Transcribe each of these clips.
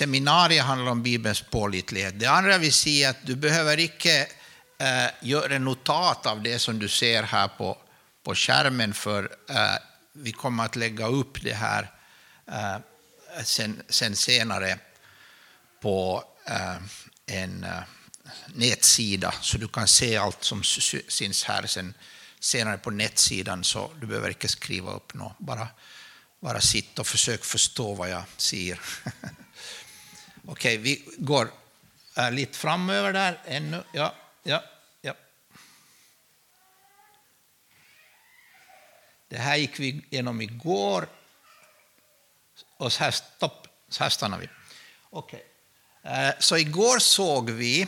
seminariet handlar om Bibelns pålitlighet. Det andra vi säga är att du behöver inte eh, göra en notat av det som du ser här på, på skärmen, för eh, vi kommer att lägga upp det här eh, sen, sen senare på eh, en eh, nätsida, så du kan se allt som syns här sen, senare på nätsidan, så du behöver inte skriva upp något, bara, bara sitta och försök förstå vad jag säger. Okej, vi går äh, lite framöver där ännu. Ja, ja, ja. Det här gick vi igenom igår. Och så här, stopp, så här stannar vi. Okej. Äh, så igår såg vi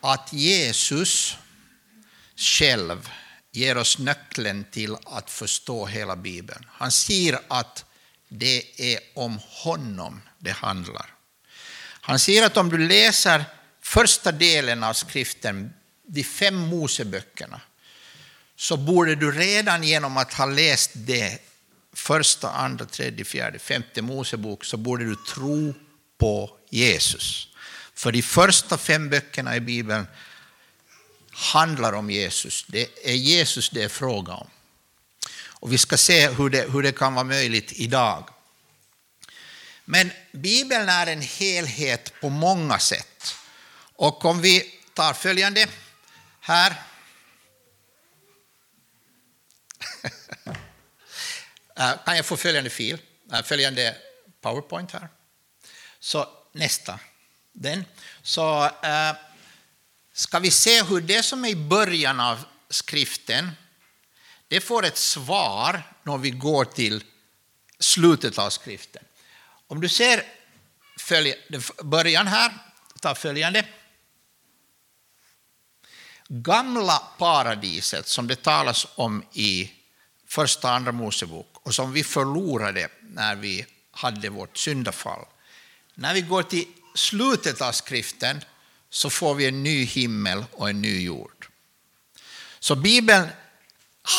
att Jesus själv ger oss nyckeln till att förstå hela Bibeln. Han säger att det är om honom det handlar. Han säger att om du läser första delen av skriften, de fem Moseböckerna, så borde du redan genom att ha läst det, första, andra, tredje, fjärde, femte Mosebok, så borde du tro på Jesus. För de första fem böckerna i Bibeln handlar om Jesus. Det är Jesus det är fråga om. Och vi ska se hur det, hur det kan vara möjligt idag. Men Bibeln är en helhet på många sätt. Och om vi tar följande här. Äh, kan jag få följande fil? Äh, följande powerpoint här. Så nästa. Den. Så äh, ska vi se hur det som är i början av skriften, det får ett svar när vi går till slutet av skriften. Om du ser början här, ta följande. Gamla paradiset som det talas om i första och andra Mosebok och som vi förlorade när vi hade vårt syndafall. När vi går till slutet av skriften så får vi en ny himmel och en ny jord. Så Bibeln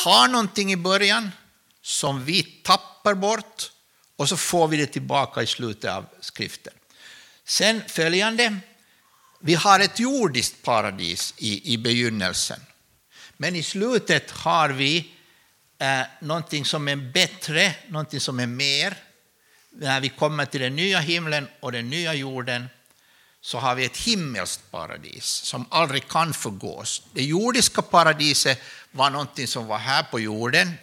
har någonting i början som vi tappar bort och så får vi det tillbaka i slutet av skriften. Sen följande. Vi har ett jordiskt paradis i, i begynnelsen. Men i slutet har vi eh, någonting som är bättre, någonting som är mer. När vi kommer till den nya himlen och den nya jorden så har vi ett himmelskt paradis som aldrig kan förgås. Det jordiska paradiset var någonting som var här på jorden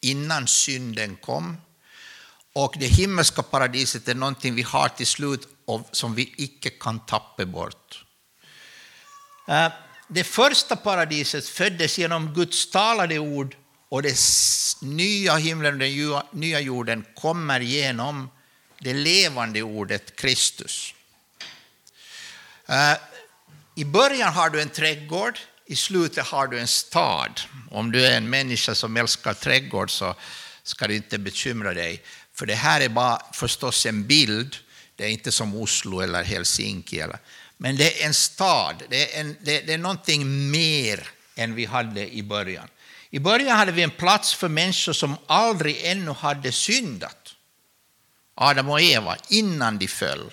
innan synden kom. Och det himmelska paradiset är någonting vi har till slut och som vi icke kan tappa bort. Eh, det första paradiset föddes genom Guds talade ord och den nya himlen och den nya jorden kommer genom det levande ordet Kristus. Eh, I början har du en trädgård, i slutet har du en stad. Om du är en människa som älskar trädgård så ska du inte bekymra dig. För det här är bara förstås en bild, det är inte som Oslo eller Helsinki. Eller, men det är en stad, det är, en, det, det är någonting mer än vi hade i början. I början hade vi en plats för människor som aldrig ännu hade syndat. Adam och Eva, innan de föll.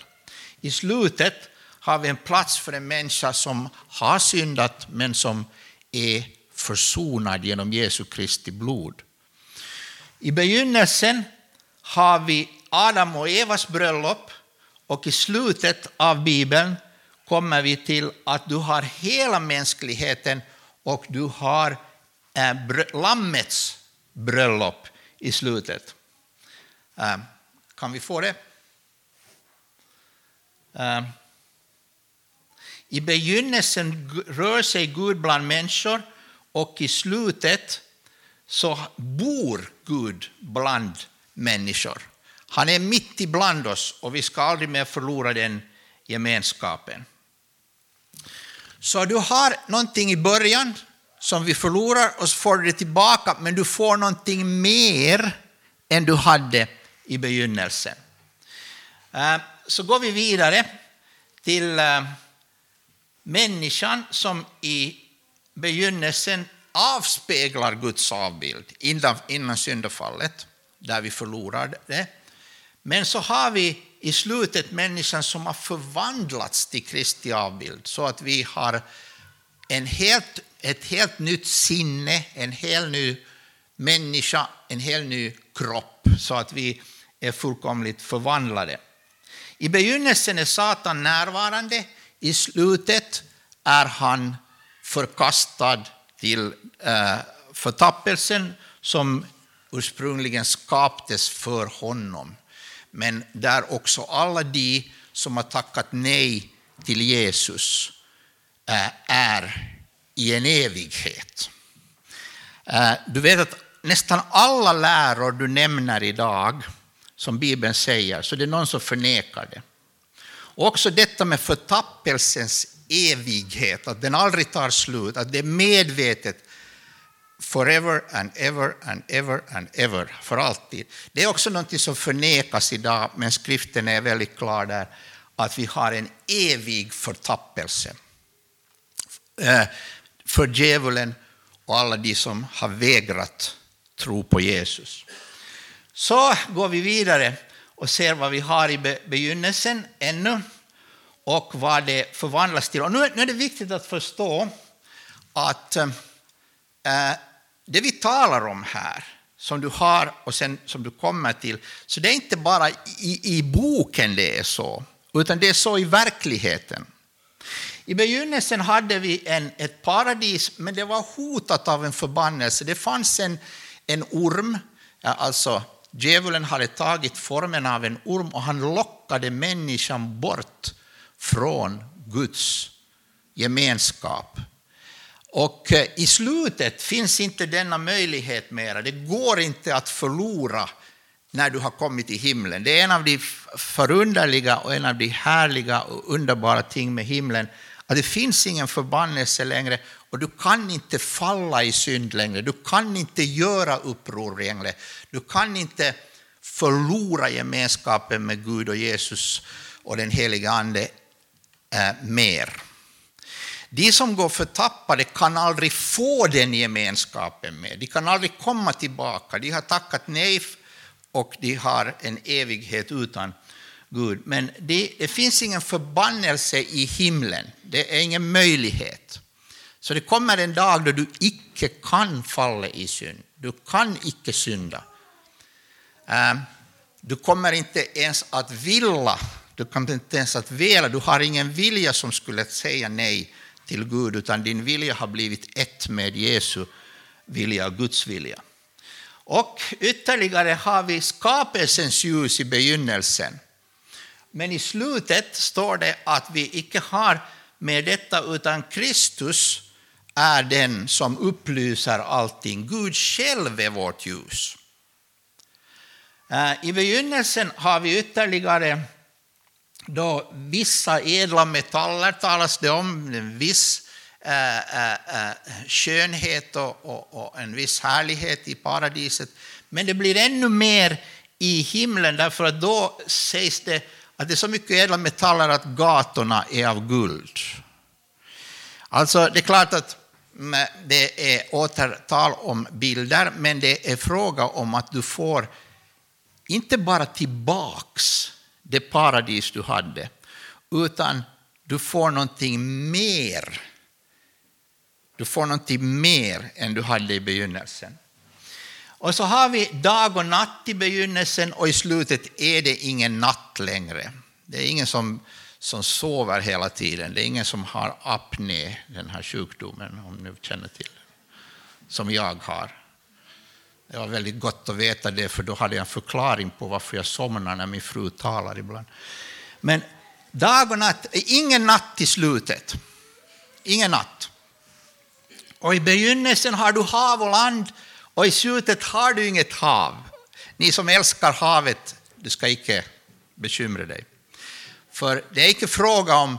I slutet har vi en plats för en människa som har syndat men som är försonad genom Jesu Kristi blod. I begynnelsen har vi Adam och Evas bröllop och i slutet av Bibeln kommer vi till att du har hela mänskligheten och du har eh, Lammets bröllop i slutet. Eh, kan vi få det? Eh, I begynnelsen rör sig Gud bland människor och i slutet så bor Gud bland människor. Han är mitt ibland oss och vi ska aldrig mer förlora den gemenskapen. Så du har någonting i början som vi förlorar och så får du det tillbaka, men du får någonting mer än du hade i begynnelsen. Eh, så går vi vidare till eh, människan som i begynnelsen avspeglar Guds avbild innan syndafallet där vi förlorar det. Men så har vi i slutet människan som har förvandlats till Kristi avbild så att vi har en helt, ett helt nytt sinne, en helt ny människa, en helt ny kropp så att vi är fullkomligt förvandlade. I begynnelsen är Satan närvarande, i slutet är han förkastad till eh, förtappelsen som ursprungligen skapades för honom. Men där också alla de som har tackat nej till Jesus eh, är i en evighet. Eh, du vet att nästan alla läror du nämner idag, som Bibeln säger, så det är någon som förnekar det. Och också detta med förtappelsens evighet, att den aldrig tar slut, att det är medvetet forever and ever and ever and ever, för alltid. Det är också något som förnekas idag, men skriften är väldigt klar där, att vi har en evig förtappelse eh, för djävulen och alla de som har vägrat tro på Jesus. Så går vi vidare och ser vad vi har i begynnelsen ännu och vad det förvandlas till. Och nu, är det viktigt att förstå att eh, det vi talar om här, som du har och sen som du kommer till, så det är inte bara i, i boken det är så, utan det är så i verkligheten. I begynnelsen hade vi en, ett paradis, men det var hotat av en förbannelse. Det fanns en, en orm, alltså djävulen hade tagit formen av en orm och han lockade människan bort från Guds gemenskap. Och eh, i slutet finns inte denna möjlighet mera. Det går inte att förlora när du har kommit till himlen. Det är en av de förunderliga och en av de härliga och underbara ting med himlen, att det finns ingen förbannelse längre och du kan inte falla i synd längre. Du kan inte göra uppror längre. Du kan inte förlora gemenskapen med Gud och Jesus och den heliga Ande eh, mer. De som går förtappade kan aldrig få den gemenskapen med. De kan aldrig komma tillbaka. De har tackat nej och de har en evighet utan Gud. Men det, det finns ingen förbannelse i himlen. Det är ingen möjlighet. Så det kommer en dag då du icke kan falla i synd. Du kan icke synda. Ehm, du kommer inte ens att vilja, du kan inte ens att vilja, du har ingen vilja som skulle säga nej till Gud, utan din vilja har blivit ett med Jesu vilja och Guds vilja. Och ytterligare har vi skapelsens ljus i begynnelsen. Men i slutet står det att vi icke har med detta, utan Kristus är den som upplyser allting. Gud själv är vårt ljus. Eh, I begynnelsen har vi ytterligare då vissa ädla metaller talas det om, en viss eh, eh, eh, skönhet och, och, och, en viss härlighet i paradiset. Men det blir ännu mer i himlen, därför att då sägs det att det är så mycket ädla metaller att gatorna är av guld. Alltså, det är klart att det är återtal om bilder, men det är fråga om att du får inte bara tillbaks det paradis du hade, utan du får någonting mer. Du får någonting mer än du hade i begynnelsen. Och så har vi dag och natt i begynnelsen och i slutet är det ingen natt längre. Det är ingen som, som sover hela tiden. Det är ingen som har apné, den här sjukdomen, om ni känner till som jag har. Det var väldigt gott att veta det, för då hade jag en förklaring på varför jag somnar när min fru talar ibland. Men dag och natt, ingen natt i slutet. Ingen natt. Och i begynnelsen har du hav och land, och i slutet har du inget hav. Ni som älskar havet, du ska icke bekymra dig. För det är inte fråga om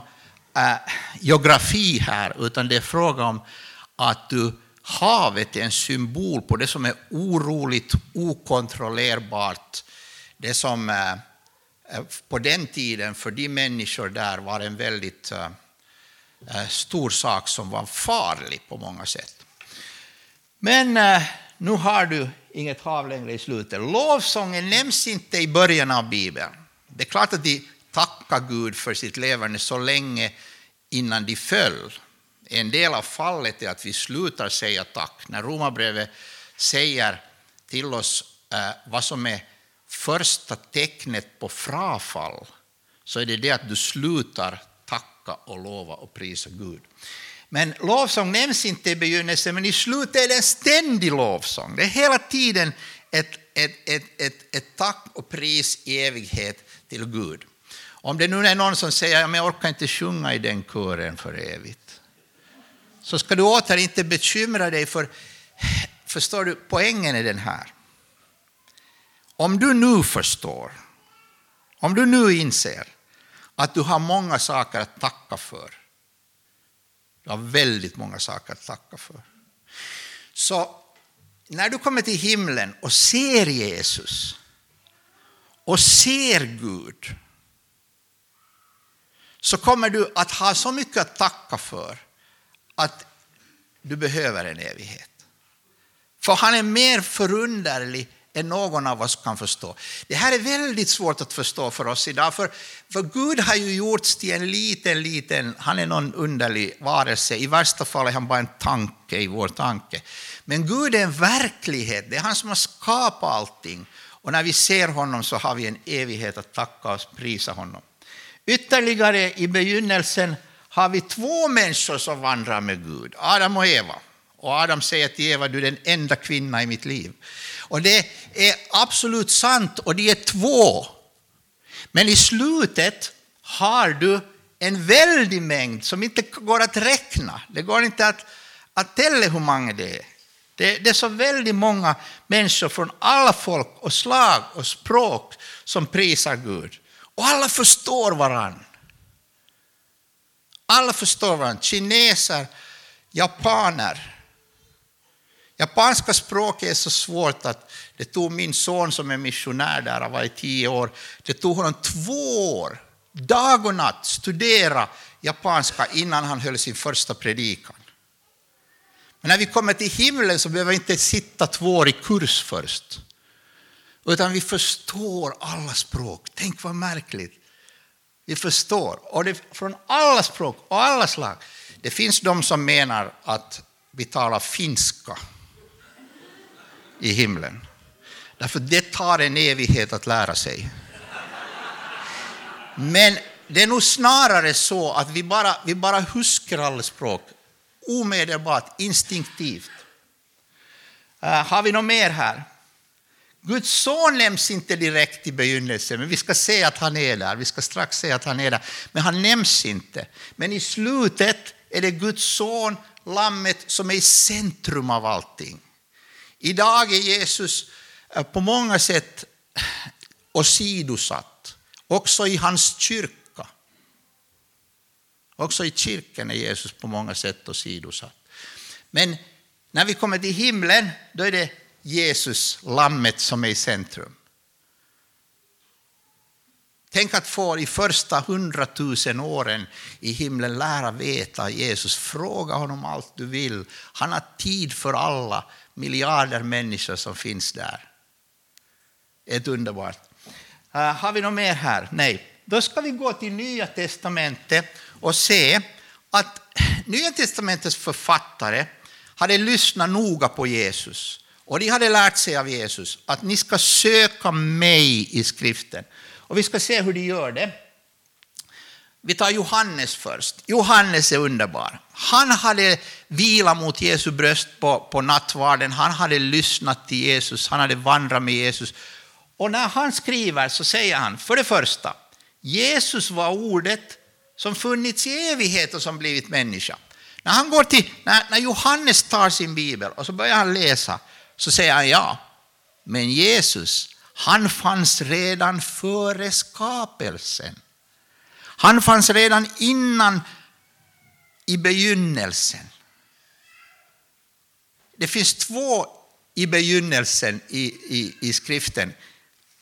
äh, geografi här, utan det är fråga om att du havet är en symbol på det som är oroligt, okontrollerbart. Det som eh, eh, på den tiden för de människor där var en väldigt eh, stor sak som var farlig på många sätt. Men nu har du inget hav längre i slutet. Lovsången nämns inte i början av Bibeln. Det är klart att de tackar Gud för sitt levande så länge innan de föll. En del av fallet är att vi slutar säga tack. När Romarbrevet säger till oss eh, vad som är första tecknet på frafall, så är det det att du slutar tacka och lova och prisa Gud. Men lovsång nämns inte i begynnelsen, men i slutet är det en ständig lovsång. Det är hela tiden ett, ett, ett, ett, ett tack och pris i evighet till Gud. Om det nu är någon som säger att jag orkar inte sjunga i den kören för evigt, så ska du åter inte bekymra dig för, förstår du, poängen är den här. Om du nu förstår, om du nu inser att du har många saker att tacka för, du har väldigt många saker att tacka för. Så när du kommer till himlen och ser Jesus och ser Gud så kommer du att ha så mycket att tacka för att du behöver en evighet. För han är mer förunderlig än någon av oss kan förstå. Det här är väldigt svårt att förstå för oss idag, för, för Gud har ju gjorts till en liten, liten, han är någon underlig varelse. I värsta fall är han bara en tanke i vår tanke. Men Gud är en verklighet, det är han som har skapat allting. Och när vi ser honom så har vi en evighet att tacka och prisa honom. Ytterligare i begynnelsen har vi två människor som vandrar med Gud, Adam och Eva. Och Adam säger till Eva, du är den enda kvinnan i mitt liv. Och det är absolut sant, och de är två. Men i slutet har du en väldig mängd som inte går att räkna. Det går inte att, att tälla hur många det är. Det, det är så väldigt många människor från alla folk och slag och språk som prisar Gud. Och alla förstår varandra. Alla förstår varandra. Kineser, japaner, Japanska språket är så svårt att det tog min son som är missionär där, han var i tio år, det tog honom två år, dag och natt, studera japanska innan han höll sin första predikan. Men när vi kommer till himlen så behöver vi inte sitta två år i kurs först. Utan vi förstår alla språk. Tänk vad märkligt. Vi förstår. Och det, från alla språk och alla slag. Det finns de som menar att vi talar finska i himlen. Därför det tar en evighet att lära sig. Men det är nog snarare så att vi bara, vi bara huskar alla språk omedelbart, instinktivt. Uh, har vi något mer här? Guds son nämns inte direkt i begynnelsen, men vi ska se att han är där. Vi ska strax se att han är där. Men han nämns inte. Men i slutet är det Guds son, lammet, som är i centrum av allting. Idag är Jesus eh, på många sätt åsidosatt, också i hans kyrka. Också i kyrkan är Jesus på många sätt åsidosatt. Men när vi kommer till himlen, då är det Jesus, lammet, som är i centrum. Tänk att få i första hundratusen åren i himlen lära veta Jesus. Fråga honom allt du vill. Han har tid för alla miljarder människor som finns där. Ett underbart. Uh, har vi något mer här? Nej. Då ska vi gå till Nya Testamentet och se att Nya Testamentets författare hade lyssnat noga på Jesus. Och de hade lärt sig av Jesus att ni ska söka mig i skriften. Och vi ska se hur de gör det. Vi tar Johannes först. Johannes är underbar. Han hade vilat mot Jesu bröst på, på nattvarden, han hade lyssnat till Jesus, han hade vandrat med Jesus. Och när han skriver så säger han, för det första, Jesus var ordet som funnits i evighet och som blivit människa. När, han går till, när, när Johannes tar sin bibel och så börjar han läsa, så säger han ja, men Jesus, han fanns redan före skapelsen. Han fanns redan innan i begynnelsen. Det finns två i begynnelsen i, i, i skriften.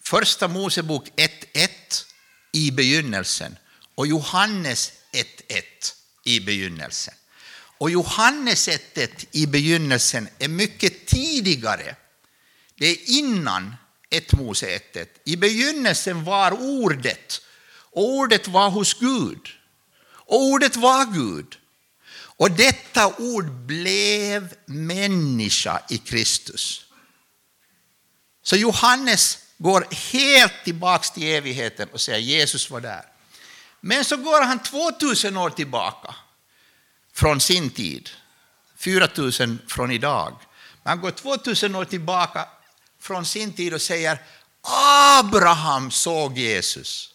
Första Mosebok 1.1 i begynnelsen och Johannes 1.1 i begynnelsen. Och Johannesättet i begynnelsen är mycket tidigare. Det är innan ett Moseättet. I begynnelsen var ordet, och ordet var hos Gud. Och ordet var Gud. Och detta ord blev människa i Kristus. Så Johannes går helt tillbaka till evigheten och säger Jesus var där. Men så går han 2000 år tillbaka från sin tid, 4000 från idag. Han går 2000 år tillbaka från sin tid och säger Abraham såg Jesus.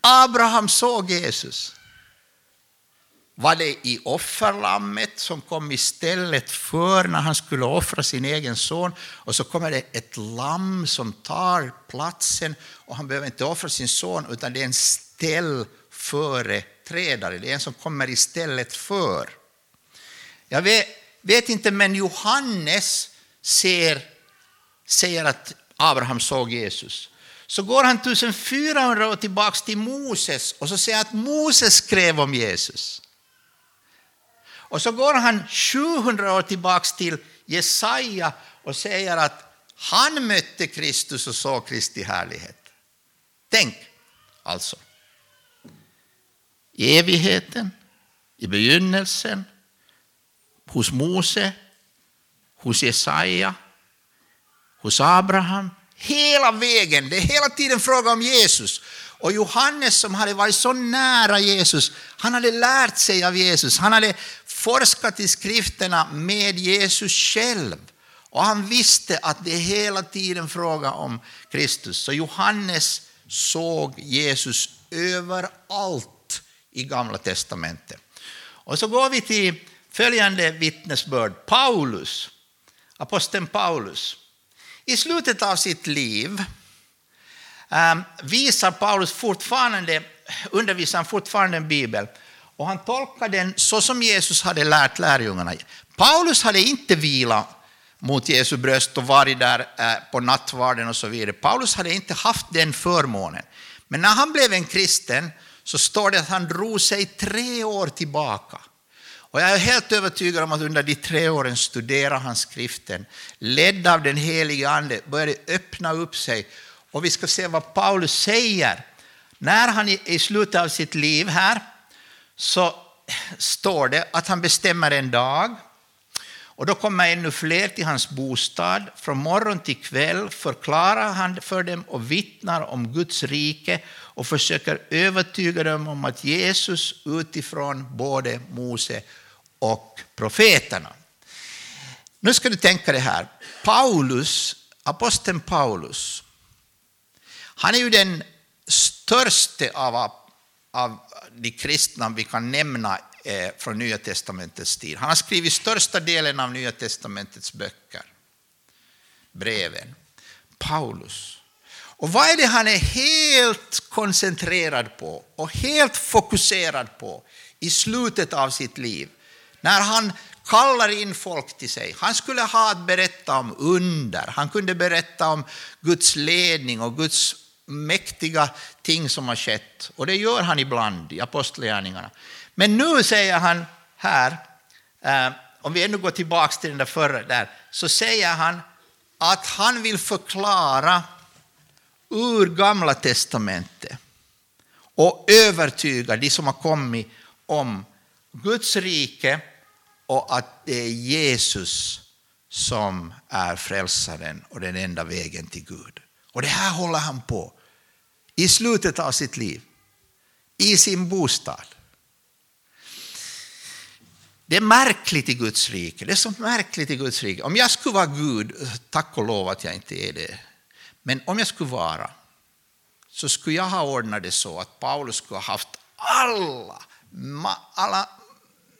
Abraham såg Jesus. Var det i offerlammet som kom istället för när han skulle offra sin egen son? Och så kommer det ett lamm som tar platsen och han behöver inte offra sin son utan det är en ställ företrädare, det är en som kommer istället för. Jag vet, vet inte, men Johannes ser, säger att Abraham såg Jesus. Så går han 1400 år tillbaka till Moses och så säger att Moses skrev om Jesus. Och så går han 700 år tillbaka till Jesaja och säger att han mötte Kristus och såg Kristi härlighet. Tänk alltså. I evigheten, i begynnelsen, hos Mose, hos Jesaja, hos Abraham. Hela vägen, det är hela tiden fråga om Jesus. Och Johannes som hade varit så nära Jesus, han hade lärt sig av Jesus, han hade forskat i skrifterna med Jesus själv. Och han visste att det är hela tiden fråga om Kristus. Så Johannes såg Jesus överallt i Gamla testamentet. Och så går vi till följande vittnesbörd. Paulus, aposteln Paulus. I slutet av sitt liv ehm, visar Paulus fortfarande, undervisar fortfarande en bibel och han tolkar den så som Jesus hade lärt lärjungarna. Paulus hade inte vilat mot Jesu bröst och varit där eh, på nattvarden och så vidare. Paulus hade inte haft den förmånen. Men när han blev en kristen så står det att han drog sig tre år tillbaka. Och jag är helt övertygad om att under de tre åren studerade han skriften, ledd av den helige Ande, började öppna upp sig. Och vi ska se vad Paulus säger när han är i slutet av sitt liv här så står det att han bestämmer en dag och då kommer ännu fler till hans bostad. Från morgon till kväll förklarar han för dem och vittnar om Guds rike och försöker övertyga dem om att Jesus utifrån både Mose och profeterna. Nu ska du tänka det här. Paulus, aposteln Paulus, han är ju den största av, av de kristna vi kan nämna eh, från Nya testamentets tid. Han har skrivit största delen av Nya testamentets böcker, breven. Paulus. Och vad är det han är helt koncentrerad på och helt fokuserad på i slutet av sitt liv? När han kallar in folk till sig. Han skulle ha att berätta om under, han kunde berätta om Guds ledning och Guds mäktiga ting som har skett. Och det gör han ibland i Apostlagärningarna. Men nu säger han här, eh, om vi ännu går tillbaka till den där förra där, så säger han att han vill förklara ur Gamla testamentet och övertyga de som har kommit om Guds rike och att det är Jesus som är frälsaren och den enda vägen till Gud. Och det här håller han på i slutet av sitt liv, i sin bostad. Det är märkligt i Guds rike. Det är så märkligt i Guds rike. Om jag skulle vara Gud, tack och lov att jag inte är det, men om jag skulle vara, så skulle jag ha ordnat det så att Paulus skulle ha haft alla, alla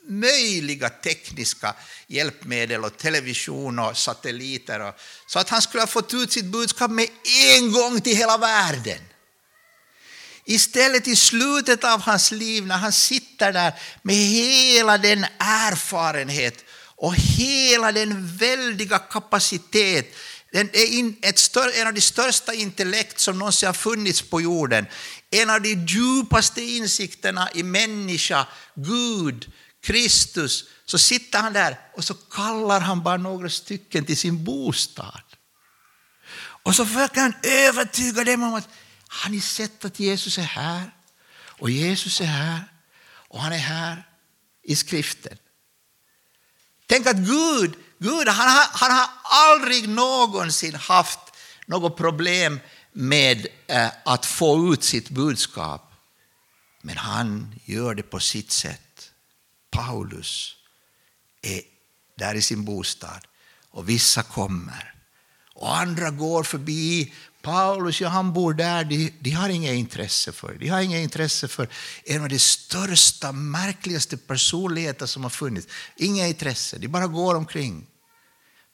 möjliga tekniska hjälpmedel och television och satelliter. Och, så att han skulle ha fått ut sitt budskap med en gång till hela världen. Istället i slutet av hans liv när han sitter där med hela den erfarenhet och hela den väldiga kapacitet den är ett större, en av de största intellekt som någonsin har funnits på jorden. En av de djupaste insikterna i människa, Gud, Kristus. Så sitter han där och så kallar han bara några stycken till sin bostad. Och så försöker han övertyga dem om att har ni sett att Jesus är här? Och Jesus är här. Och han är här i skriften. Tänk att Gud, Gud han, har, han har aldrig någonsin haft något problem med eh, att få ut sitt budskap. Men han gör det på sitt sätt. Paulus är där i sin bostad och vissa kommer och andra går förbi. Paulus, ja, han bor där, de, de har inget intresse för De har inget intresse för en av de största, märkligaste personligheter som har funnits. Inget intresse, de bara går omkring.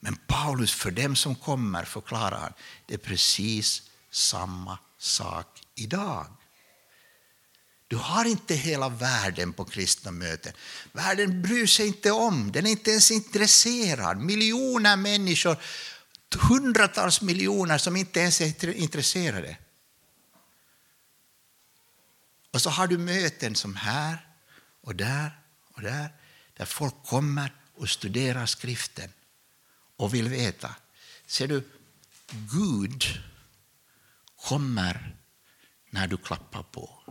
Men Paulus, för dem som kommer, förklarar han, det är precis samma sak idag. Du har inte hela världen på kristna möten. Världen bryr sig inte om, den är inte ens intresserad. Miljoner människor, hundratals miljoner som inte ens är intresserade. Och så har du möten som här och där och där, där folk kommer och studerar skriften och vill veta. Ser du, Gud kommer när du klappar på,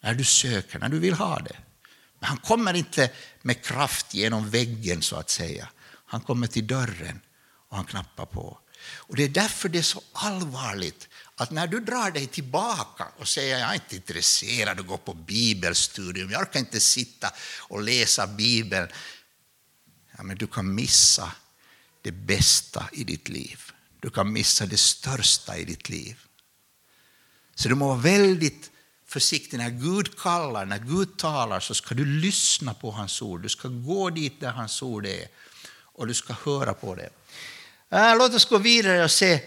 när du söker, när du vill ha det. Men han kommer inte med kraft genom väggen så att säga. Han kommer till dörren och han knappar på. Och Det är därför det är så allvarligt att när du drar dig tillbaka och säger jag är inte intresserad av att gå på bibelstudium, jag orkar inte sitta och läsa Bibeln. Ja, men du kan missa det bästa i ditt liv. Du kan missa det största i ditt liv. Så du må vara väldigt försiktig. När Gud kallar, när Gud talar så ska du lyssna på hans ord. Du ska gå dit där hans ord är och du ska höra på det. Äh, låt oss gå vidare och se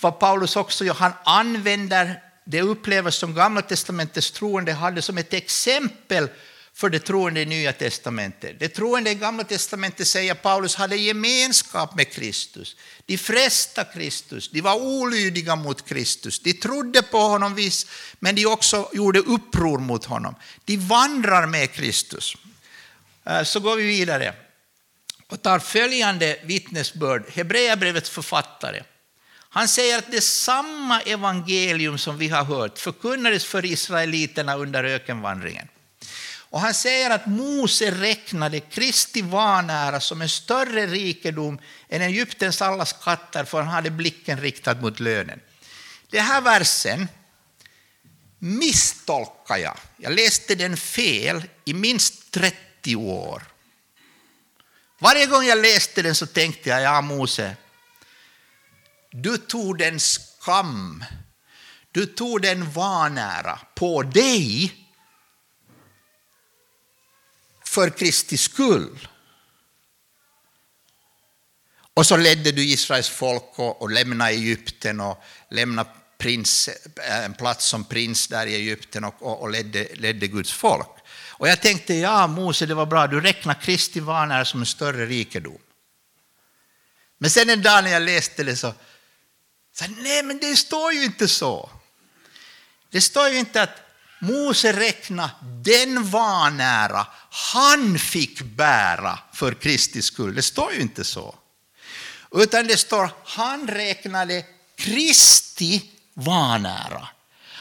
vad Paulus också gör. Han använder det upplevelse som Gamla testamentets troende hade som ett exempel för det troende i Nya testamentet. Det troende i Gamla testamentet, säger Paulus, hade gemenskap med Kristus. De frästa Kristus, de var olydiga mot Kristus. De trodde på honom visst, men de också gjorde uppror mot honom. De vandrar med Kristus. Äh, så går vi vidare och tar följande vittnesbörd, Hebreerbrevets författare. Han säger att det samma evangelium som vi har hört förkunnades för israeliterna under ökenvandringen. Och han säger att Mose räknade Kristi vanära som en större rikedom än Egyptens alla skatter, för han hade blicken riktad mot lönen. Den här versen misstolkar jag. Jag läste den fel i minst 30 år. Varje gång jag läste den så tänkte jag, ja Mose, du tog den skam, du tog den vanära på dig för Kristi skull. Och så ledde du Israels folk och, och lämnade Egypten och lämnade prins, en plats som prins där i Egypten och, och, och ledde, ledde Guds folk. Och jag tänkte, ja Mose, det var bra, du räknar Kristi vanära som en större rikedom. Men sen en dag när jag läste det så, så nej men det står ju inte så. Det står ju inte att Mose räkna den vanära han fick bära för Kristi skull. Det står ju inte så. Utan det står han räknade Kristi vanära.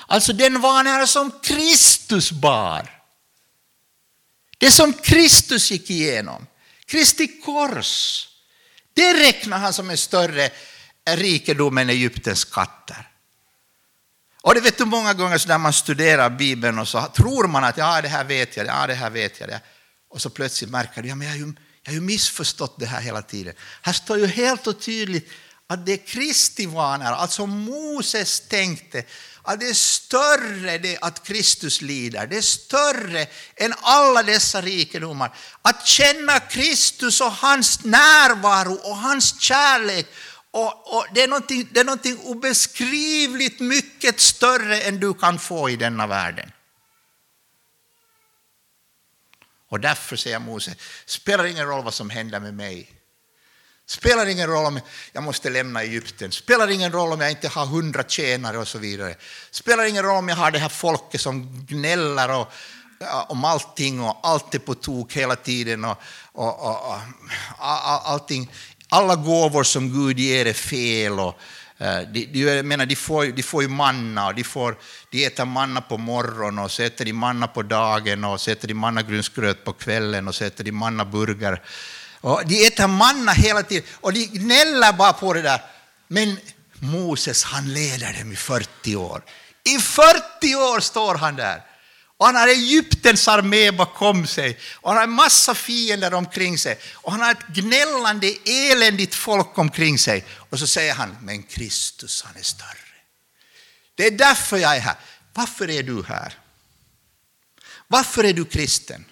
Alltså den vanära som Kristus bar. Det som Kristus gick igenom, Kristi kors, det räknar han som en större rikedom än Egyptens skatter. Och det vet du många gånger när man studerar Bibeln och så tror man att ja, det här vet jag, ja, det här vet jag. Det. Och så plötsligt märker du, ja, men jag har, ju, jag har ju missförstått det här hela tiden. Här står ju helt och tydligt att det är Kristi vanor, alltså Moses tänkte att det är större det att Kristus lider, det är större än alla dessa rikedomar. Att känna Kristus och hans närvaro och hans kärlek och, och det, är någonting, det är någonting obeskrivligt mycket större än du kan få i denna världen. Och därför säger Mose, spelar ingen roll vad som händer med mig. Spelar ingen roll om jag måste lämna Egypten, spelar ingen roll om jag inte har hundra tjänare och så vidare. Spelar ingen roll om jag har det här folket som gnäller och, om allting och allt är på tok hela tiden och, och, och, och allting. Alla gåvor som Gud ger är fel och eh, de, de, jag menar, de, får, de får ju manna, och de, får, de äter manna på morgonen, och så äter de manna på dagen, och så äter de mannagrynsgröt på kvällen, och så äter de mannaburgare. Och de äter manna hela tiden, och de gnäller bara på det där. Men Moses, han leder dem i 40 år. I 40 år står han där. Och han har Egyptens armé bakom sig. Och han har en massa fiender omkring sig. Och han har ett gnällande, eländigt folk omkring sig. Och så säger han, men Kristus han är större. Det är därför jag är här. Varför är du här? Varför är du kristen?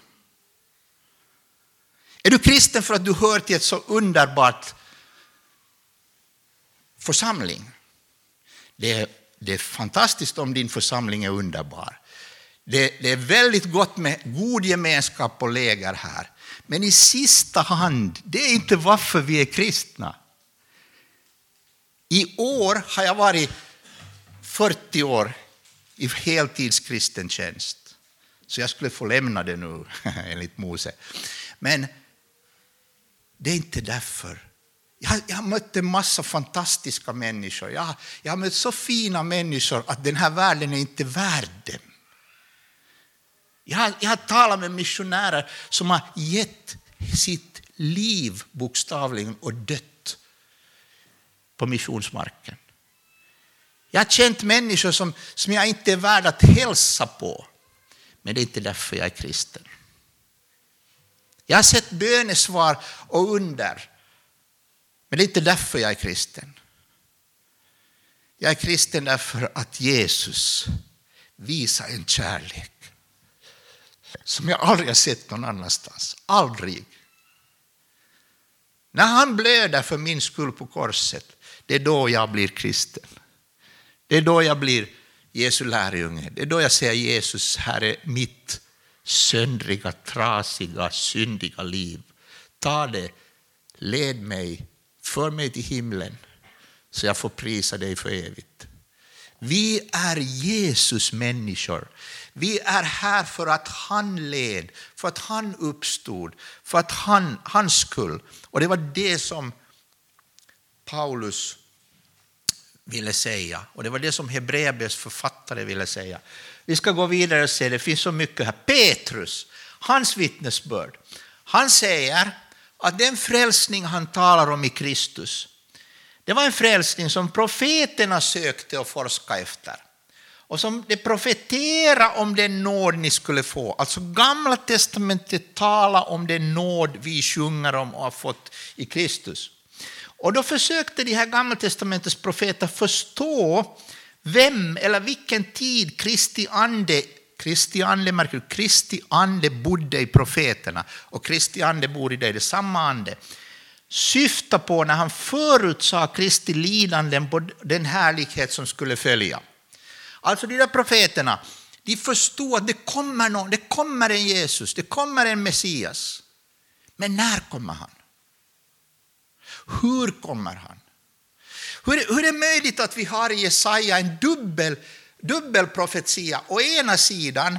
Är du kristen för att du hör till ett så underbart församling? Det är, det är fantastiskt om din församling är underbar. Det, det, är väldigt gott med god gemenskap och läger här. Men i sista hand, det är inte varför vi är kristna. I år har jag varit 40 år i heltidskristen tjänst. Så jag skulle få lämna det nu, enligt Mose. Men det är inte därför. Jag, jag har mött en massa fantastiska människor. Jag, jag har mött så fina människor att den här världen är inte värd dem. Jag har, jag har talat med missionärer som har gett sitt liv bokstavligen och dött på missionsmarken. Jag har känt människor som, som jag inte är värd att hälsa på, men det är inte därför jag är kristen. Jag har sett bönesvar och under, men det är inte därför jag är kristen. Jag är kristen därför att Jesus visar en kärlek som jag aldrig har sett någon annanstans. Aldrig. När han blöder för min skull på korset, det är då jag blir kristen. Det är då jag blir Jesu lärjunge. Det är då jag säger Jesus, här är mitt söndriga, trasiga, syndiga liv. Ta det, led mig, för mig till himlen så jag får prisa dig för evigt. Vi är Jesus människor. Vi är här för att han led, för att han uppstod, för att han, hans skull. Och det var det som Paulus ville säga. Och det var det som Hebreerbrevets författare ville säga. Vi ska gå vidare och se, det finns så mycket här. Petrus, hans vittnesbörd. Han säger att den frälsning han talar om i Kristus, det var en frälsning som profeterna sökte och forskade efter och som det profetera om den nåd ni skulle få. Alltså gamla testamentet talar om den nåd vi sjunger om och har fått i Kristus. Och då försökte de här gamla testamentets profeter förstå vem eller vilken tid Kristi ande Kristi ande, märker du, Kristi ande bodde i profeterna och Kristi ande bor i dig, det är samma ande. Syfta på när han förutsade Kristi lidanden på den härlighet som skulle följa. Alltså de där profeterna, de förstod att det kommer, någon, det kommer en Jesus, det kommer en Messias. Men när kommer han? Hur kommer han? Hur, hur är det möjligt att vi har i Jesaja en dubbel, dubbel profetia? Å ena sidan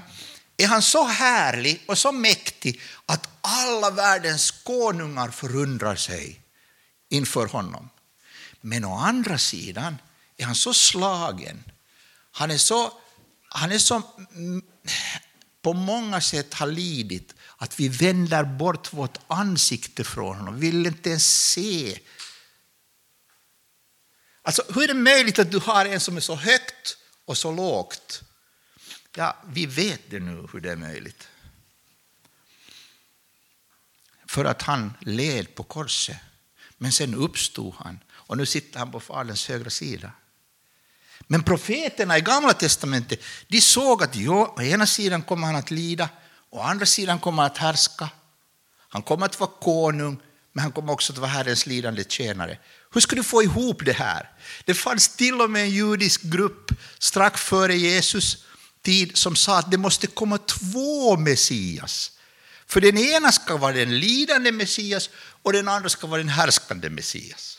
är han så härlig och så mäktig att alla världens konungar förundrar sig inför honom. Men å andra sidan är han så slagen han är så, han är så mm, på många sätt har lidit att vi vänder bort vårt ansikte från honom, vi vill inte ens se. Alltså, hur är det möjligt att du har en som är så högt och så lågt? Ja, vi vet det nu hur det är möjligt. För att han led på korset, men sen uppstod han och nu sitter han på Faderns högra sida. Men profeterna i Gamla testamentet de såg att jo, å ena sidan kommer han att lida, å andra sidan kommer han att härska. Han kommer att vara konung, men han kommer också att vara Herrens lidande tjänare. Hur ska du få ihop det här? Det fanns till och med en judisk grupp strax före Jesus tid som sa att det måste komma två Messias. För den ena ska vara den lidande Messias och den andra ska vara den härskande Messias.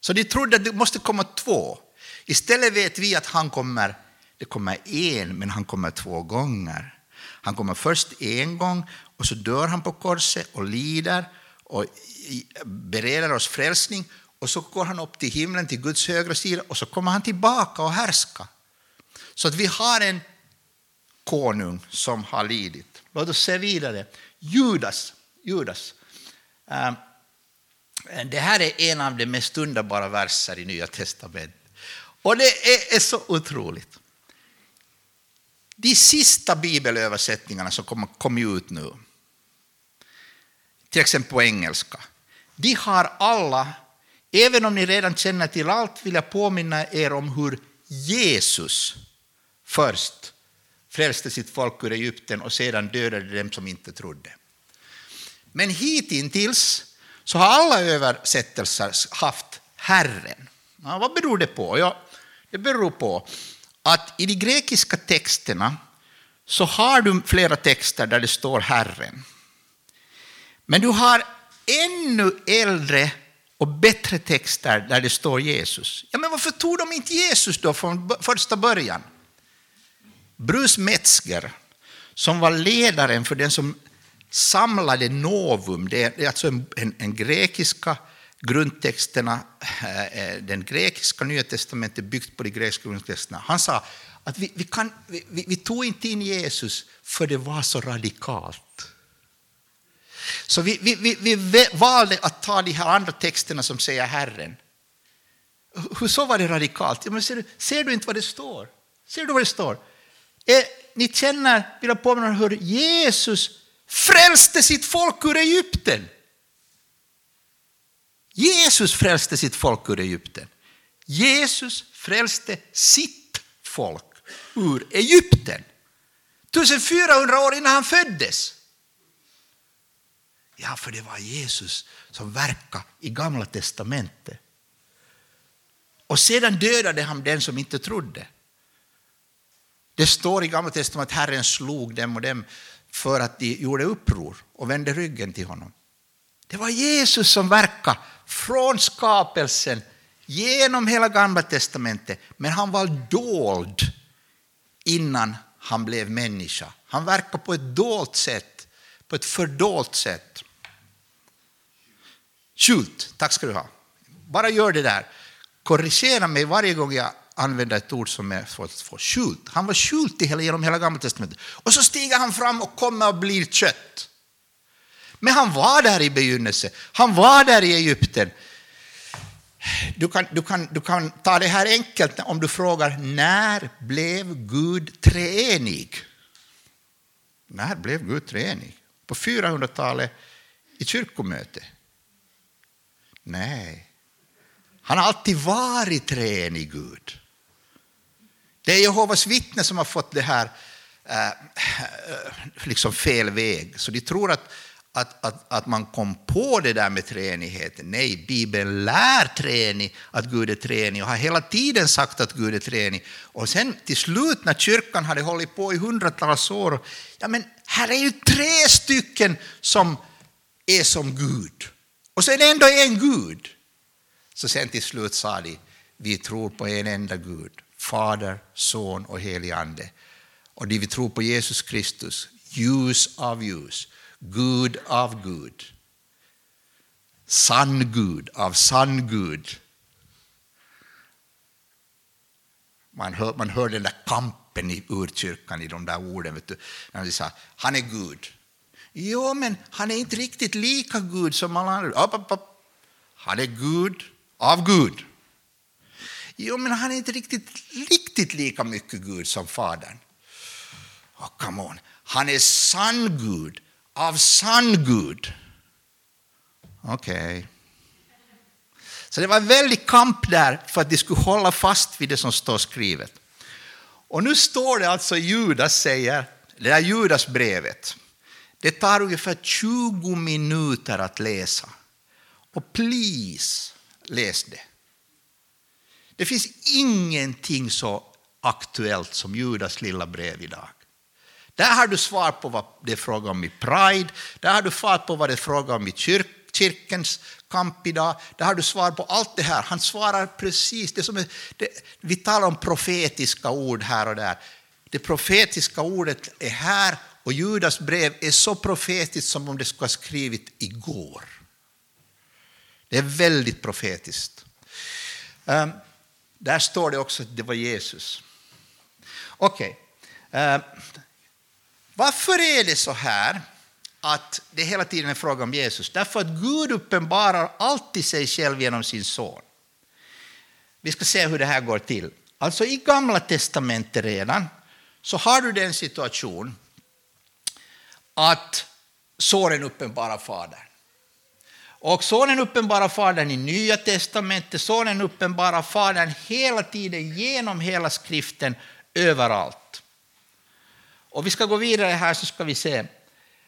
Så de trodde att det måste komma två. Istället vet vi att han kommer, det kommer en, men han kommer två gånger. Han kommer först en gång och så dör han på korset och lider och bereder oss frälsning och så går han upp till himlen, till Guds högra sida och så kommer han tillbaka och härska. Så att vi har en konung som har lidit. Låt oss se vidare. Judas. Judas. Ehm, det här är en av de mest underbara verser i Nya Testamentet. Och det är så otroligt. De sista bibelöversättningarna som kommer kom ut nu, till exempel på engelska, de har alla, även om ni redan känner till allt, vill jag påminna er om hur Jesus först frälste sitt folk ur Egypten och sedan dödade dem som inte trodde. Men hittills så har alla översättelser haft Herren. Ja, vad beror det på? Ja, det beror på att i de grekiska texterna så har du flera texter där det står Herren. Men du har ännu äldre och bättre texter där det står Jesus. Ja, men varför tog de inte Jesus då från första början? Bruce Metzger, som var ledaren för den som samlade Novum, det är alltså en, en, en grekiska grundtexterna, eh, eh, den grekiska nya testamentet byggt på de grekiska grundtexterna. Han sa att vi, vi, kan, vi, vi tog inte in Jesus för det var så radikalt. Så vi, vi, vi, valde att ta de här andra texterna som säger Herren. Hur så var det radikalt? Ja, men ser, du, ser du inte vad det står? Ser du vad det står? Eh, ni känner, vill jag påminna hur Jesus frälste sitt folk ur Egypten. Jesus frälste sitt folk ur Egypten. Jesus frälste sitt folk ur Egypten. 1400 år innan han föddes. Ja, för det var Jesus som verkade i Gamla testamentet. Och sedan dödade han den som inte trodde. Det står i Gamla testamentet att Herren slog dem och dem för att de gjorde uppror och vände ryggen till honom. Det var Jesus som verkade från skapelsen genom hela Gamla testamentet, men han var dold innan han blev människa. Han verkade på ett dolt sätt, på ett fördolt sätt. Skjult, tack ska du ha. Bara gör det där. Korrigera mig varje gång jag använder ett ord som är för, för skjult. Han var skjult genom hela Gamla testamentet. Och så stiger han fram och kommer och blir kött. Men han var där i begynnelsen. Han var där i Egypten. Du kan, du, kan, du kan ta det här enkelt om du frågar när blev Gud treenig? När blev Gud treenig? På 400-talet i kyrkomötet? Nej. Han har alltid varit treenig Gud. Det är Jehovas vittnen som har fått det här eh, eh, liksom fel väg. Så de tror att att, att, att man kom på det där med treenigheten. Nej, Bibeln lär treenig att Gud är treenig och har hela tiden sagt att Gud är treenig. Och sen till slut när kyrkan hade hållit på i hundratals år, ja men här är ju tre stycken som är som Gud. Och så är det ändå en Gud. Så sen till slut sa de, vi tror på en enda Gud, Fader, Son och helig Ande. Och de vi tror på Jesus Kristus, ljus av ljus Gud av Gud. Sann Gud av sann Gud. Man hör, man hör den där kampen i urkyrkan i de där orden. Vet du, när de sa han är Gud. Jo, men han är inte riktigt lika Gud som alla andra. Upp, upp, upp. Han är Gud av Gud. Jo, men han är inte riktigt, riktigt lika mycket Gud som Fadern. Oh, come on. Han är sann Gud av sann Gud. Okej. Okay. Så det var en väldig kamp där för att de skulle hålla fast vid det som står skrivet. Och nu står det alltså Judas säger, det där Judasbrevet, det tar ungefär 20 minuter att läsa. Och please, läs det. Det finns ingenting så aktuellt som Judas lilla brev idag. Där har du svar på vad det är fråga om i Pride, där har du svar på vad det är fråga om i kyrk, kyrkens kamp idag, där har du svar på allt det här. Han svarar precis, det som är, det, vi talar om profetiska ord här och där. Det profetiska ordet är här och Judas brev är så profetiskt som om det skulle ha skrivit igår. Det är väldigt profetiskt. Um, där står det också att det var Jesus. Okej. Okay. Uh, varför är det så här att det hela tiden är fråga om Jesus? Därför att Gud uppenbarar alltid sig själv genom sin son. Vi ska se hur det här går till. Alltså i Gamla testamentet redan så har du den situation att sonen uppenbarar Fadern. Och sonen uppenbarar Fadern i Nya testamentet, sonen uppenbarar Fadern hela tiden genom hela skriften, överallt. Och vi ska gå vidare här så ska vi se.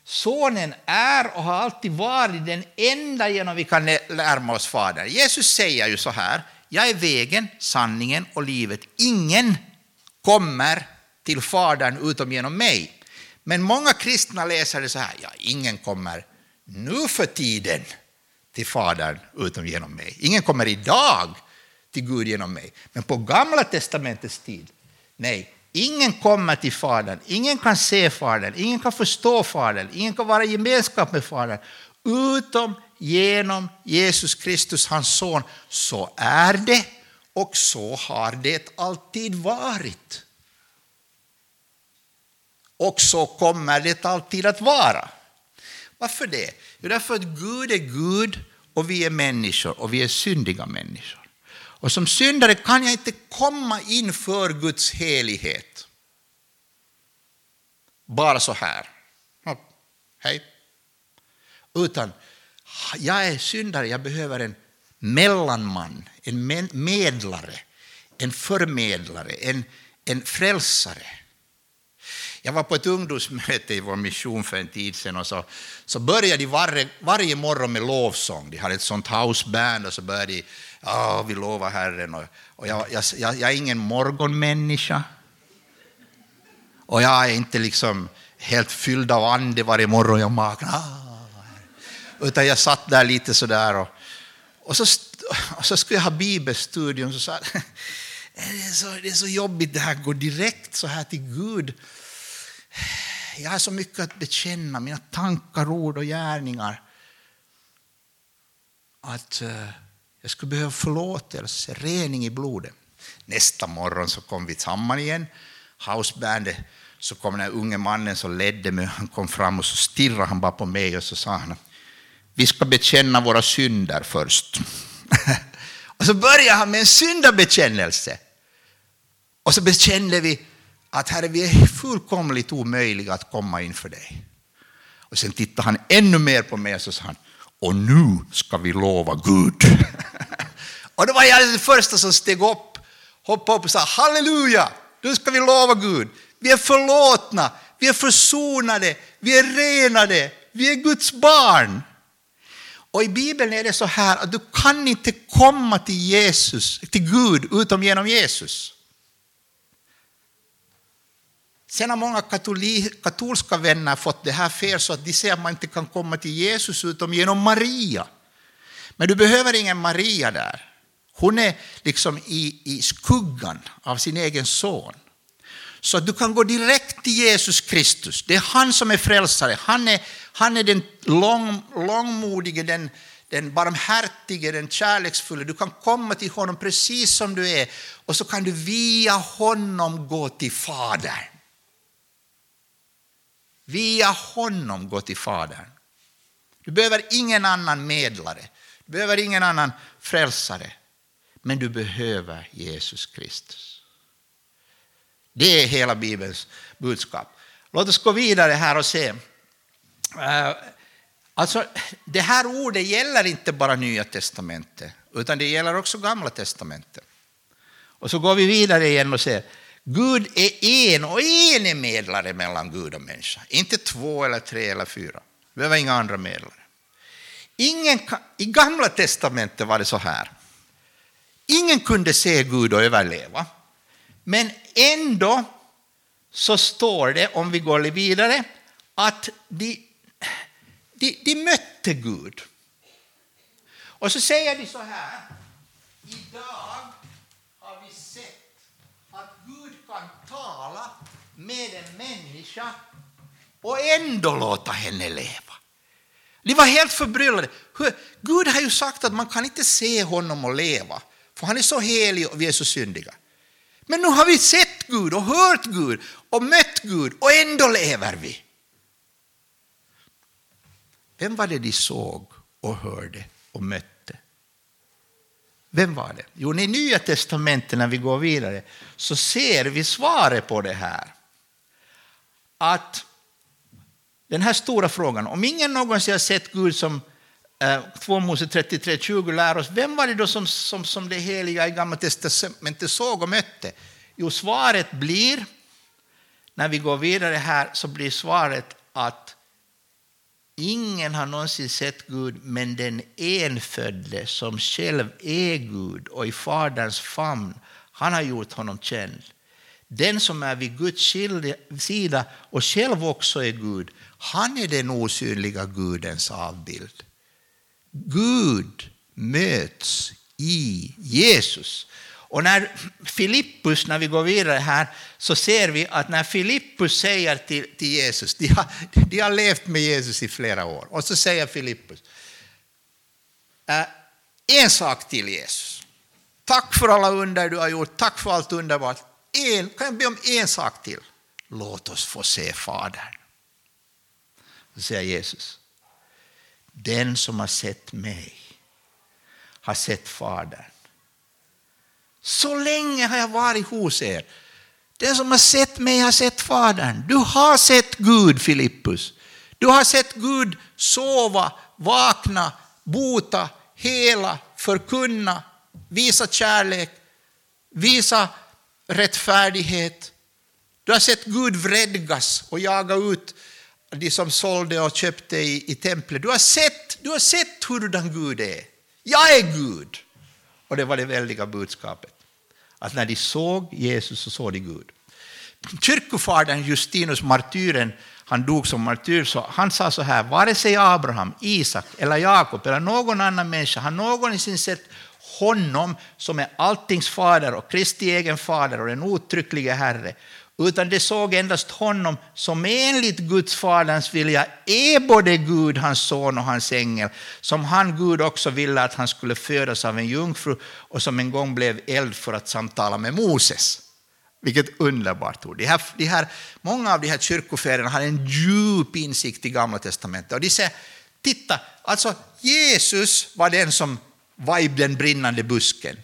Sonen är och har alltid varit den enda genom vi kan närma oss Fadern. Jesus säger ju så här, jag är vägen, sanningen och livet. Ingen kommer till Fadern utom genom mig. Men många kristna läser det så här, ja, ingen kommer nu för tiden till Fadern utom genom mig. Ingen kommer idag till Gud genom mig. Men på Gamla testamentets tid, nej, ingen kommer till Fadern, ingen kan se Fadern, ingen kan förstå Fadern, ingen kan vara i gemenskap med Fadern, utom genom Jesus Kristus, hans son. Så är det och så har det alltid varit. Och så kommer det alltid att vara. Varför det? Jo, därför att Gud är Gud och vi är människor och vi är syndiga människor. Och som syndare kan jag inte komma inför Guds helighet. Bara så här. Hej. Utan jag är syndare, jag behöver en mellanman, en medlare, en förmedlare, en, en frälsare. Jag var på ett ungdomsmöte i vår mission för en tid sedan och så, så började de varje, varje morgon med lovsång. De hade ett sånt houseband och så började de, ja, vi lovar Herren. Och, och jag, jag, jag, jag är ingen morgonmänniska. Och jag är inte liksom helt fylld av ande varje morgon. Jag vaknar. ah. Utan jag satt där lite sådär och, och, så, och så skulle jag ha bibelstudium. Så sa det är, så, det är så jobbigt det här, gå direkt så här till Gud jag har så mycket att bekänna, mina tankar, ord och gärningar. Att uh, jag skulle behöva förlåtelse, rening i blodet. Nästa morgon så kom vi samman igen, housebandet. Så kom den unge mannen som ledde mig, han kom fram och så stirrade han bara på mig och så sa han, vi ska bekänna våra synder först. och så började han med en syndabekännelse. Och så bekände vi att Herre, vi är fullkomligt omöjliga att komma inför dig. Och sen tittade han ännu mer på mig och så sa han, och nu ska vi lova Gud. och då var jag den första som steg upp, hoppade upp och sa halleluja, nu ska vi lova Gud. Vi är förlåtna, vi är försonade, vi är renade, vi är Guds barn. Och i Bibeln är det så här att du kan inte komma till Jesus, till Gud utom genom Jesus. Sen har många katolska vänner fått det här fel så att de säger att man inte kan komma till Jesus utom genom Maria. Men du behöver ingen Maria där. Hon är liksom i, i skuggan av sin egen son. Så du kan gå direkt till Jesus Kristus. Det är han som är frälsare. Han är, han är den lång, långmodige, den, den barmhärtige, den kärleksfulla. Du kan komma till honom precis som du är och så kan du via honom gå till Fadern. Via honom gå till Fadern. Du behöver ingen annan medlare, du behöver ingen annan frälsare, men du behöver Jesus Kristus. Det är hela Bibelns budskap. Låt oss gå vidare här och se. Eh, alltså, det här ordet gäller inte bara Nya testamentet, utan det gäller också Gamla testamentet. Och så går vi vidare igen och ser Gud är en och en är medlare mellan Gud och människa. Inte två eller tre eller fyra. Vi behöver inga andra medlare. Ingen, I Gamla testamentet var det så här. Ingen kunde se Gud och överleva. Men ändå så står det, om vi går vidare, att de, de, de mötte Gud. Och så säger de så här. Idag har vi sett att Gud kan tala med en människa och ändå låta henne leva. De var helt förbryllade. Gud har ju sagt att man kan inte se honom och leva, för han är så helig och vi är så syndiga. Men nu har vi sett Gud och hört Gud och mött Gud och ändå lever vi. Vem var det de såg och hörde och mötte? Vem var det? Jo, i Nya testamentet när vi går vidare så ser vi svaret på det här. Att den här stora frågan, om ingen någonsin har sett Gud som Eh, 2 Mose 33.20 lär oss, vem var det då som, som, som det heliga i Gamla testamentet såg och mötte? Jo, svaret blir, när vi går vidare här, så blir svaret att ingen har någonsin sett Gud, men den enfödde som själv är Gud och i Faderns famn, han har gjort honom känd. Den som är vid Guds sida och själv också är Gud, han är den osynliga Gudens avbild. Gud möts i Jesus. Och när Filippus, när vi går vidare här, så ser vi att när Filippus säger till, till Jesus, de har, de har levt med Jesus i flera år, och så säger Filippus, äh, en sak till Jesus. Tack för alla under du har gjort, tack för allt underbart. En, kan jag be om en sak till? Låt oss få se Fadern. Så säger Jesus, den som har sett mig har sett Fadern. Så länge har jag varit hos er. Den som har sett mig har sett Fadern. Du har sett Gud, Filippus. Du har sett Gud sova, vakna, bota, hela, förkunna, visa kärlek, visa rättfärdighet. Du har sett Gud vredgas och jaga ut de som sålde och köpte i, i templet. Du har sett, du har sett hurdan Gud är. Jag är Gud. Och det var det väldiga budskapet. Att när de såg Jesus så såg de Gud. Kyrkofadern Justinus, martyren, han dog som martyr, så han sa så här, vare sig Abraham, Isak eller Jakob eller någon annan människa har någonsin sett honom som är alltings fader och Kristi egen fader och den uttryckliga Herre, utan de såg endast honom som enligt Guds faderns vilja är både Gud, hans son och hans ängel, som han Gud också ville att han skulle födas av en jungfru och som en gång blev eld för att samtala med Moses. Vilket underbart ord. De här, de här, många av de här kyrkofäderna har en djup insikt i Gamla testamentet. Och de säger, titta, alltså Jesus var den som var i den brinnande busken.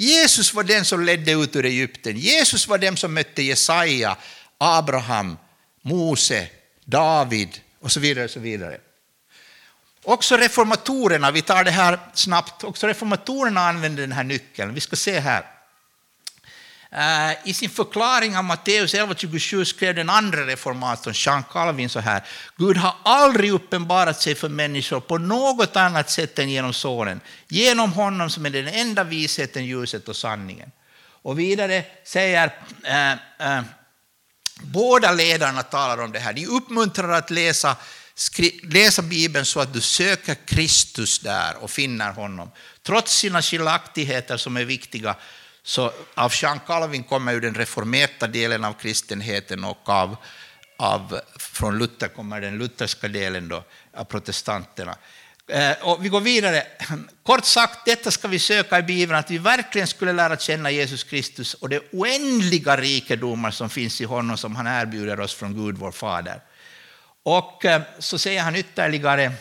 Jesus var den som ledde ut ur Egypten. Jesus var den som mötte Jesaja, Abraham, Mose, David och så vidare. Och så vidare. Också reformatorerna, vi tar det här snabbt, också reformatorerna använde den här nyckeln. Vi ska se här. Eh, I sin förklaring av Matteus 11.27 skrev den andra reformatorn, Jean Calvin, så här. Gud har aldrig uppenbarat sig för människor på något annat sätt än genom Sonen. Genom honom som är den enda visheten, ljuset och sanningen. Och vidare säger äh, äh, båda ledarna talar om det här. De uppmuntrar att läsa, läsa Bibeln så att du söker Kristus där och finner honom. Trots sina skiljaktigheter som är viktiga så av Jean Calvin kommer ju den reformerta delen av kristenheten och av, av, från Luther kommer den lutherska delen då, av protestanterna. Eh, och vi går vidare. Kort sagt, detta ska vi söka i Bibeln, att vi verkligen skulle lära känna Jesus Kristus och de oändliga rikedomar som finns i honom som han erbjuder oss från Gud, vår Fader. Och eh, så säger han ytterligare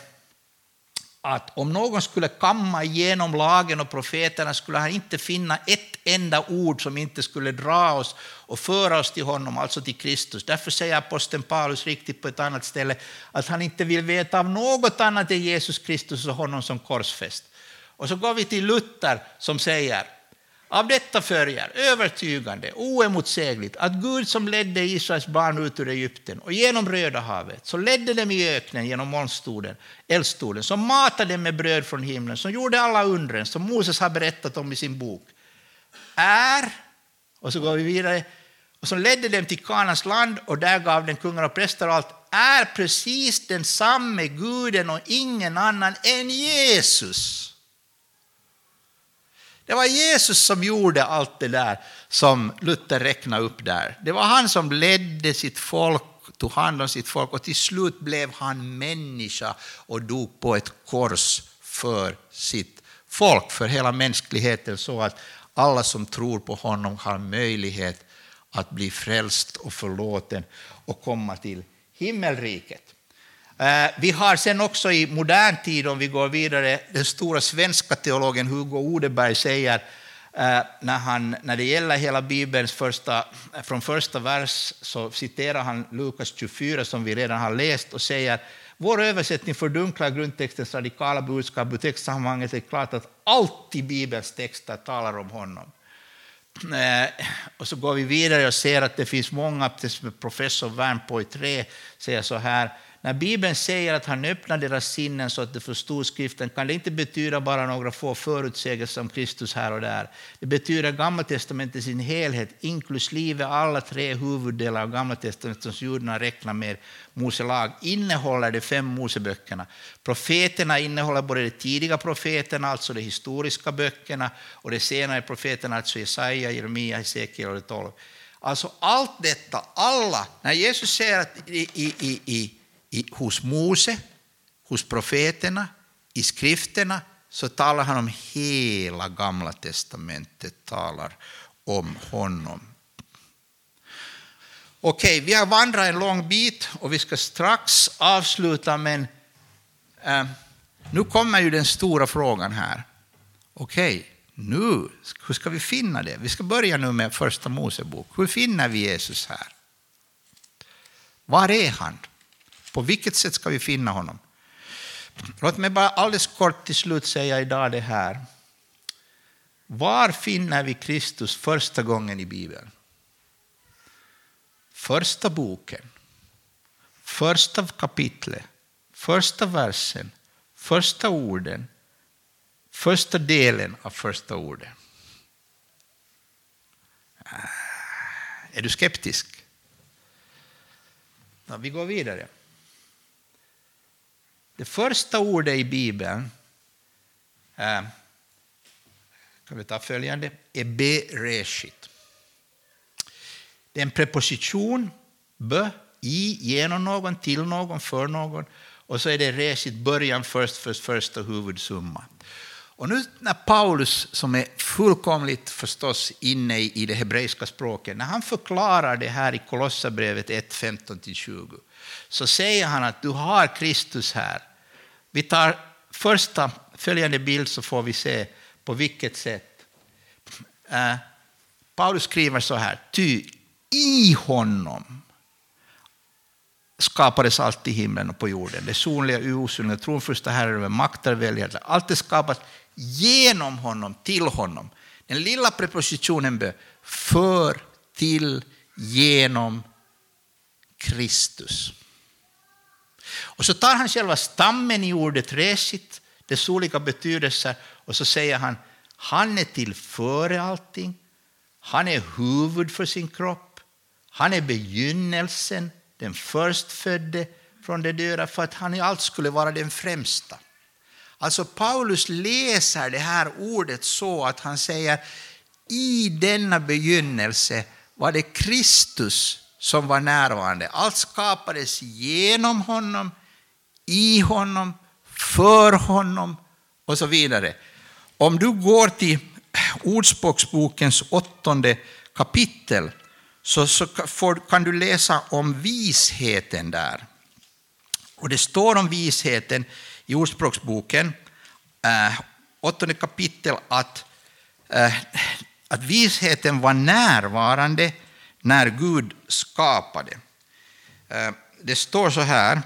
att om någon skulle kamma igenom lagen och profeterna skulle han inte finna ett enda ord som inte skulle dra oss och föra oss till honom, alltså till Kristus. Därför säger aposteln Paulus riktigt på ett annat ställe att han inte vill veta av något annat än Jesus Kristus och honom som korsfäst. Och så går vi till Luther som säger av detta följer övertygande, oemotsägligt, att Gud som ledde Israels barn ut ur Egypten och genom Röda havet, så ledde dem i öknen genom molnstoden, eldstoden, som matade dem med bröd från himlen, som gjorde alla undren som Moses har berättat om i sin bok, är, och så går vi vidare, och som ledde dem till Kanans land och där gav den kungar och präster och allt, är precis densamme guden och ingen annan än Jesus. Det var Jesus som gjorde allt det där som Luther räknade upp där. Det var han som ledde sitt folk tog hand om sitt folk och till slut blev han människa och dog på ett kors för sitt folk, för hela mänskligheten, så att alla som tror på honom har möjlighet att bli frälst och förlåten och komma till himmelriket. Eh, vi har sen också i modern tid, om vi går vidare, den stora svenska teologen Hugo Odeberg säger eh, när, han, när det gäller hela Bibelns första, från första vers så citerar han Lukas 24 som vi redan har läst och säger vår översättning fördunklar grundtextens radikala budskap. I textsammanhanget är det klart att allt i Bibelns texter talar om honom. Eh, och så går vi vidare och ser att det finns många, professor Wernpoy 3 säger så här, när Bibeln säger att han öppnar deras sinnen så att de förstod skriften kan det inte betyda bara några få förutsägelser om Kristus här och där. Det betyder Gamla testamentet i sin helhet, inklusive alla tre huvuddelar av Gamla testamentet som judarna räknar med Mose lag, innehåller de fem Moseböckerna. Profeterna innehåller både de tidiga profeterna, alltså de historiska böckerna, och de senare profeterna, alltså Jesaja, Jeremia, Hesekiel och 12. Alltså allt detta, alla, när Jesus säger att i, i, i, i hos Mose, hos profeterna, i skrifterna, så talar han om hela Gamla testamentet, talar om honom. Okej, vi har vandrat en lång bit och vi ska strax avsluta, men eh, nu kommer ju den stora frågan här. Okej, nu, hur ska vi finna det? Vi ska börja nu med första Mosebok. Hur finner vi Jesus här? Var är han? På vilket sätt ska vi finna honom? Låt mig bara alldeles kort till slut säga idag det här. Var finner vi Kristus första gången i Bibeln? Första boken, första kapitlet, första versen, första orden, första delen av första orden. Ah, är du skeptisk? Ja, vi går vidare. Det första ordet i Bibeln, eh, kan vi ta följande, är bereshit. Det är en preposition, be, i, genom någon, till någon, för någon. Och så är det reshit, början först, för första huvudsumma. Och nu när Paulus, som är fullkomligt förstås inne i det hebreiska språket, när han förklarar det här i Kolosserbrevet 1, 15-20, så säger han att du har Kristus här. Vi tar första följande bild så får vi se på vilket sätt. Eh, Paulus skriver så här, ty i honom skapades allt i himlen och på jorden. Det sonliga, osynliga, tronförsta herrar över makter, väljarna. Allt är skapat genom honom, till honom. Den lilla prepositionen bör för, till, genom Kristus. Och så tar han själva stammen i ordet resit, dess olika betydelser, och så säger han han är till före allting, han är huvud för sin kropp, han är begynnelsen, den förstfödde från de döda, för att han i allt skulle vara den främsta. Alltså Paulus läser det här ordet så att han säger i denna begynnelse var det Kristus som var närvarande. Allt skapades genom honom, i honom, för honom och så vidare. Om du går till Ordspråksbokens åttonde kapitel så, så får, kan du läsa om visheten där. Och det står om visheten i Ordspråksboken, eh, åttonde kapitel, att, eh, att visheten var närvarande när Gud skapade. Eh, det står så här,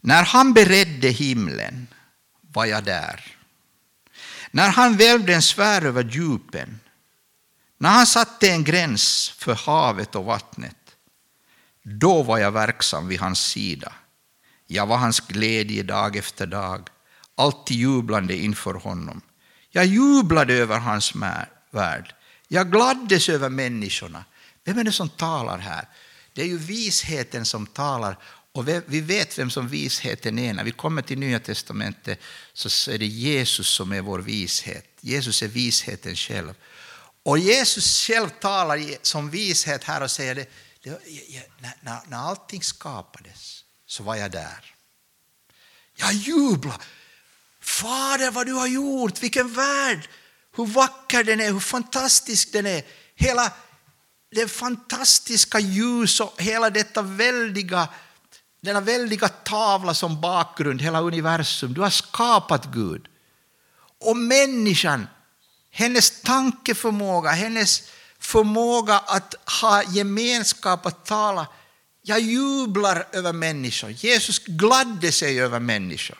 när han beredde himlen var jag där. När han välvde en sfär över djupen, när han satte en gräns för havet och vattnet, då var jag verksam vid hans sida. Jag var hans glädje dag efter dag, alltid jublande inför honom. Jag jublade över hans värld. Jag gladdes över människorna. Vem är det som talar här? Det är ju visheten som talar och vi vet vem som visheten är. När vi kommer till Nya Testamentet så är det Jesus som är vår vishet. Jesus är visheten själv. Och Jesus själv talar som vishet här och säger det, det, när, när, när allting skapades så var jag där. Jag jublade. Fader, vad du har gjort, vilken värld! Hur vacker den är, hur fantastisk den är. Hela det fantastiska ljus och hela detta väldiga, denna väldiga tavla som bakgrund, hela universum. Du har skapat Gud. Och människan, hennes tankeförmåga, hennes förmåga att ha gemenskap, att tala. Jag jublar över människor. Jesus gladde sig över människor.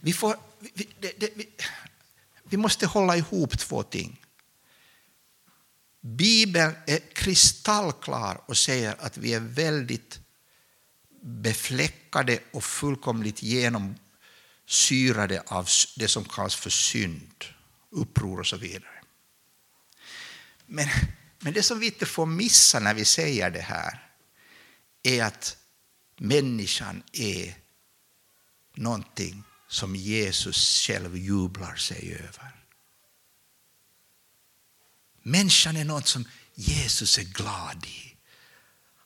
Vi, får, vi, det, det, vi, vi måste hålla ihop två ting. Bibeln är kristallklar och säger att vi är väldigt befläckade och fullkomligt genomsyrade av det som kallas för synd, uppror och så vidare. Men, men det som vi inte får missa när vi säger det här är att människan är någonting som Jesus själv jublar sig över. Människan är något som Jesus är glad i.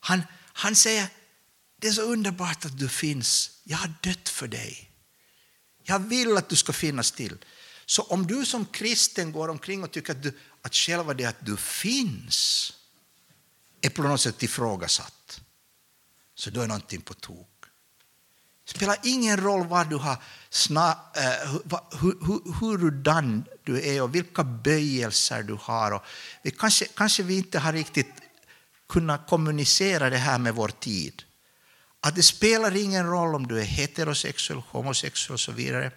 Han, han säger, det är så underbart att du finns. Jag har dött för dig. Jag vill att du ska finnas till. Så om du som kristen går omkring och tycker att, du, att själva det att du finns är på något sätt ifrågasatt, så då är någonting på tok. Det spelar ingen roll vad du har sna, uh, hur, hur, hurdan du är och vilka böjelser du har. Och vi kanske, kanske vi inte har riktigt kunnat kommunicera det här med vår tid. Att det spelar ingen roll om du är heterosexuell, homosexuell och så vidare.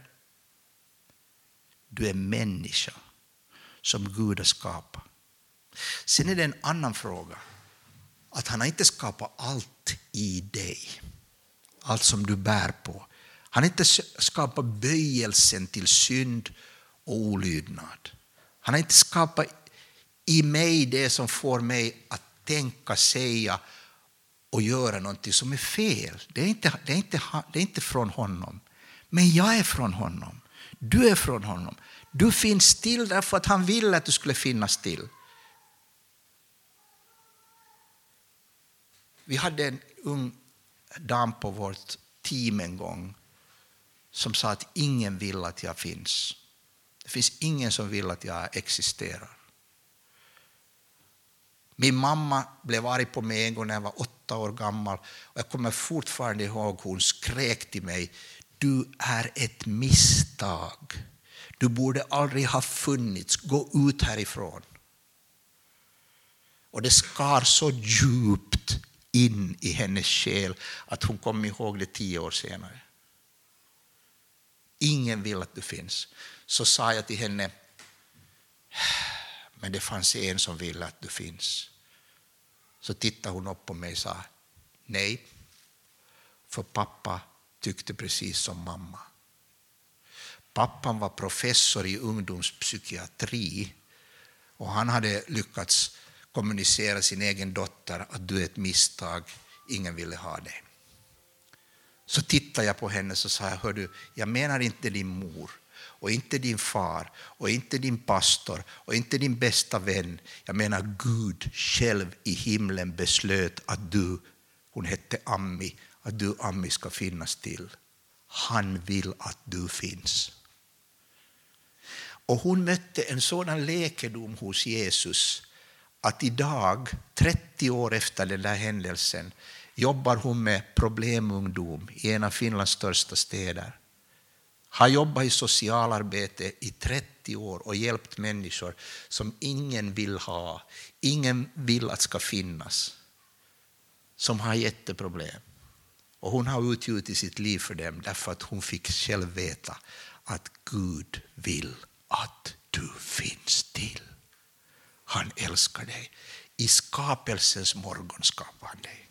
Du är människa som Gud har skapat. Sen är det en annan fråga. Att han har inte skapat allt i dig allt som du bär på. Han har inte skapat böjelsen till synd och olydnad. Han har inte skapat i mig det som får mig att tänka, säga och göra någonting som är fel. Det är inte, det är inte, det är inte från honom. Men jag är från honom. Du är från honom. Du finns till därför att han ville att du skulle finnas till. Vi hade en ung dam på vårt team en gång som sa att ingen vill att jag finns. Det finns ingen som vill att jag existerar. Min mamma blev arg på mig en gång när jag var åtta år gammal. Och jag kommer fortfarande ihåg hon skrek till mig. Du är ett misstag. Du borde aldrig ha funnits. Gå ut härifrån. Och det skar så djupt in i hennes själ att hon kom ihåg det tio år senare. Ingen vill att du finns. Så sa jag till henne, men det fanns en som ville att du finns. Så tittade hon upp på mig och sa, nej, för pappa tyckte precis som mamma. Pappan var professor i ungdomspsykiatri och han hade lyckats kommunicera sin egen dotter att du är ett misstag, ingen ville ha dig. Så tittade jag på henne och sa Hör du, jag menar inte din mor och inte din far och inte din pastor och inte din bästa vän. Jag menar Gud själv i himlen beslöt att du, hon hette Ammi, att du Ammi ska finnas till. Han vill att du finns. Och hon mötte en sådan läkedom hos Jesus att idag, 30 år efter den där händelsen, jobbar hon med problemungdom i en av Finlands största städer. Har jobbat i socialarbete i 30 år och hjälpt människor som ingen vill ha, ingen vill att ska finnas, som har jätteproblem. Och hon har utgjutit sitt liv för dem därför att hon fick själv veta att Gud vill att du finns till. Han älskar dig. I skapelsens morgon skapade han dig.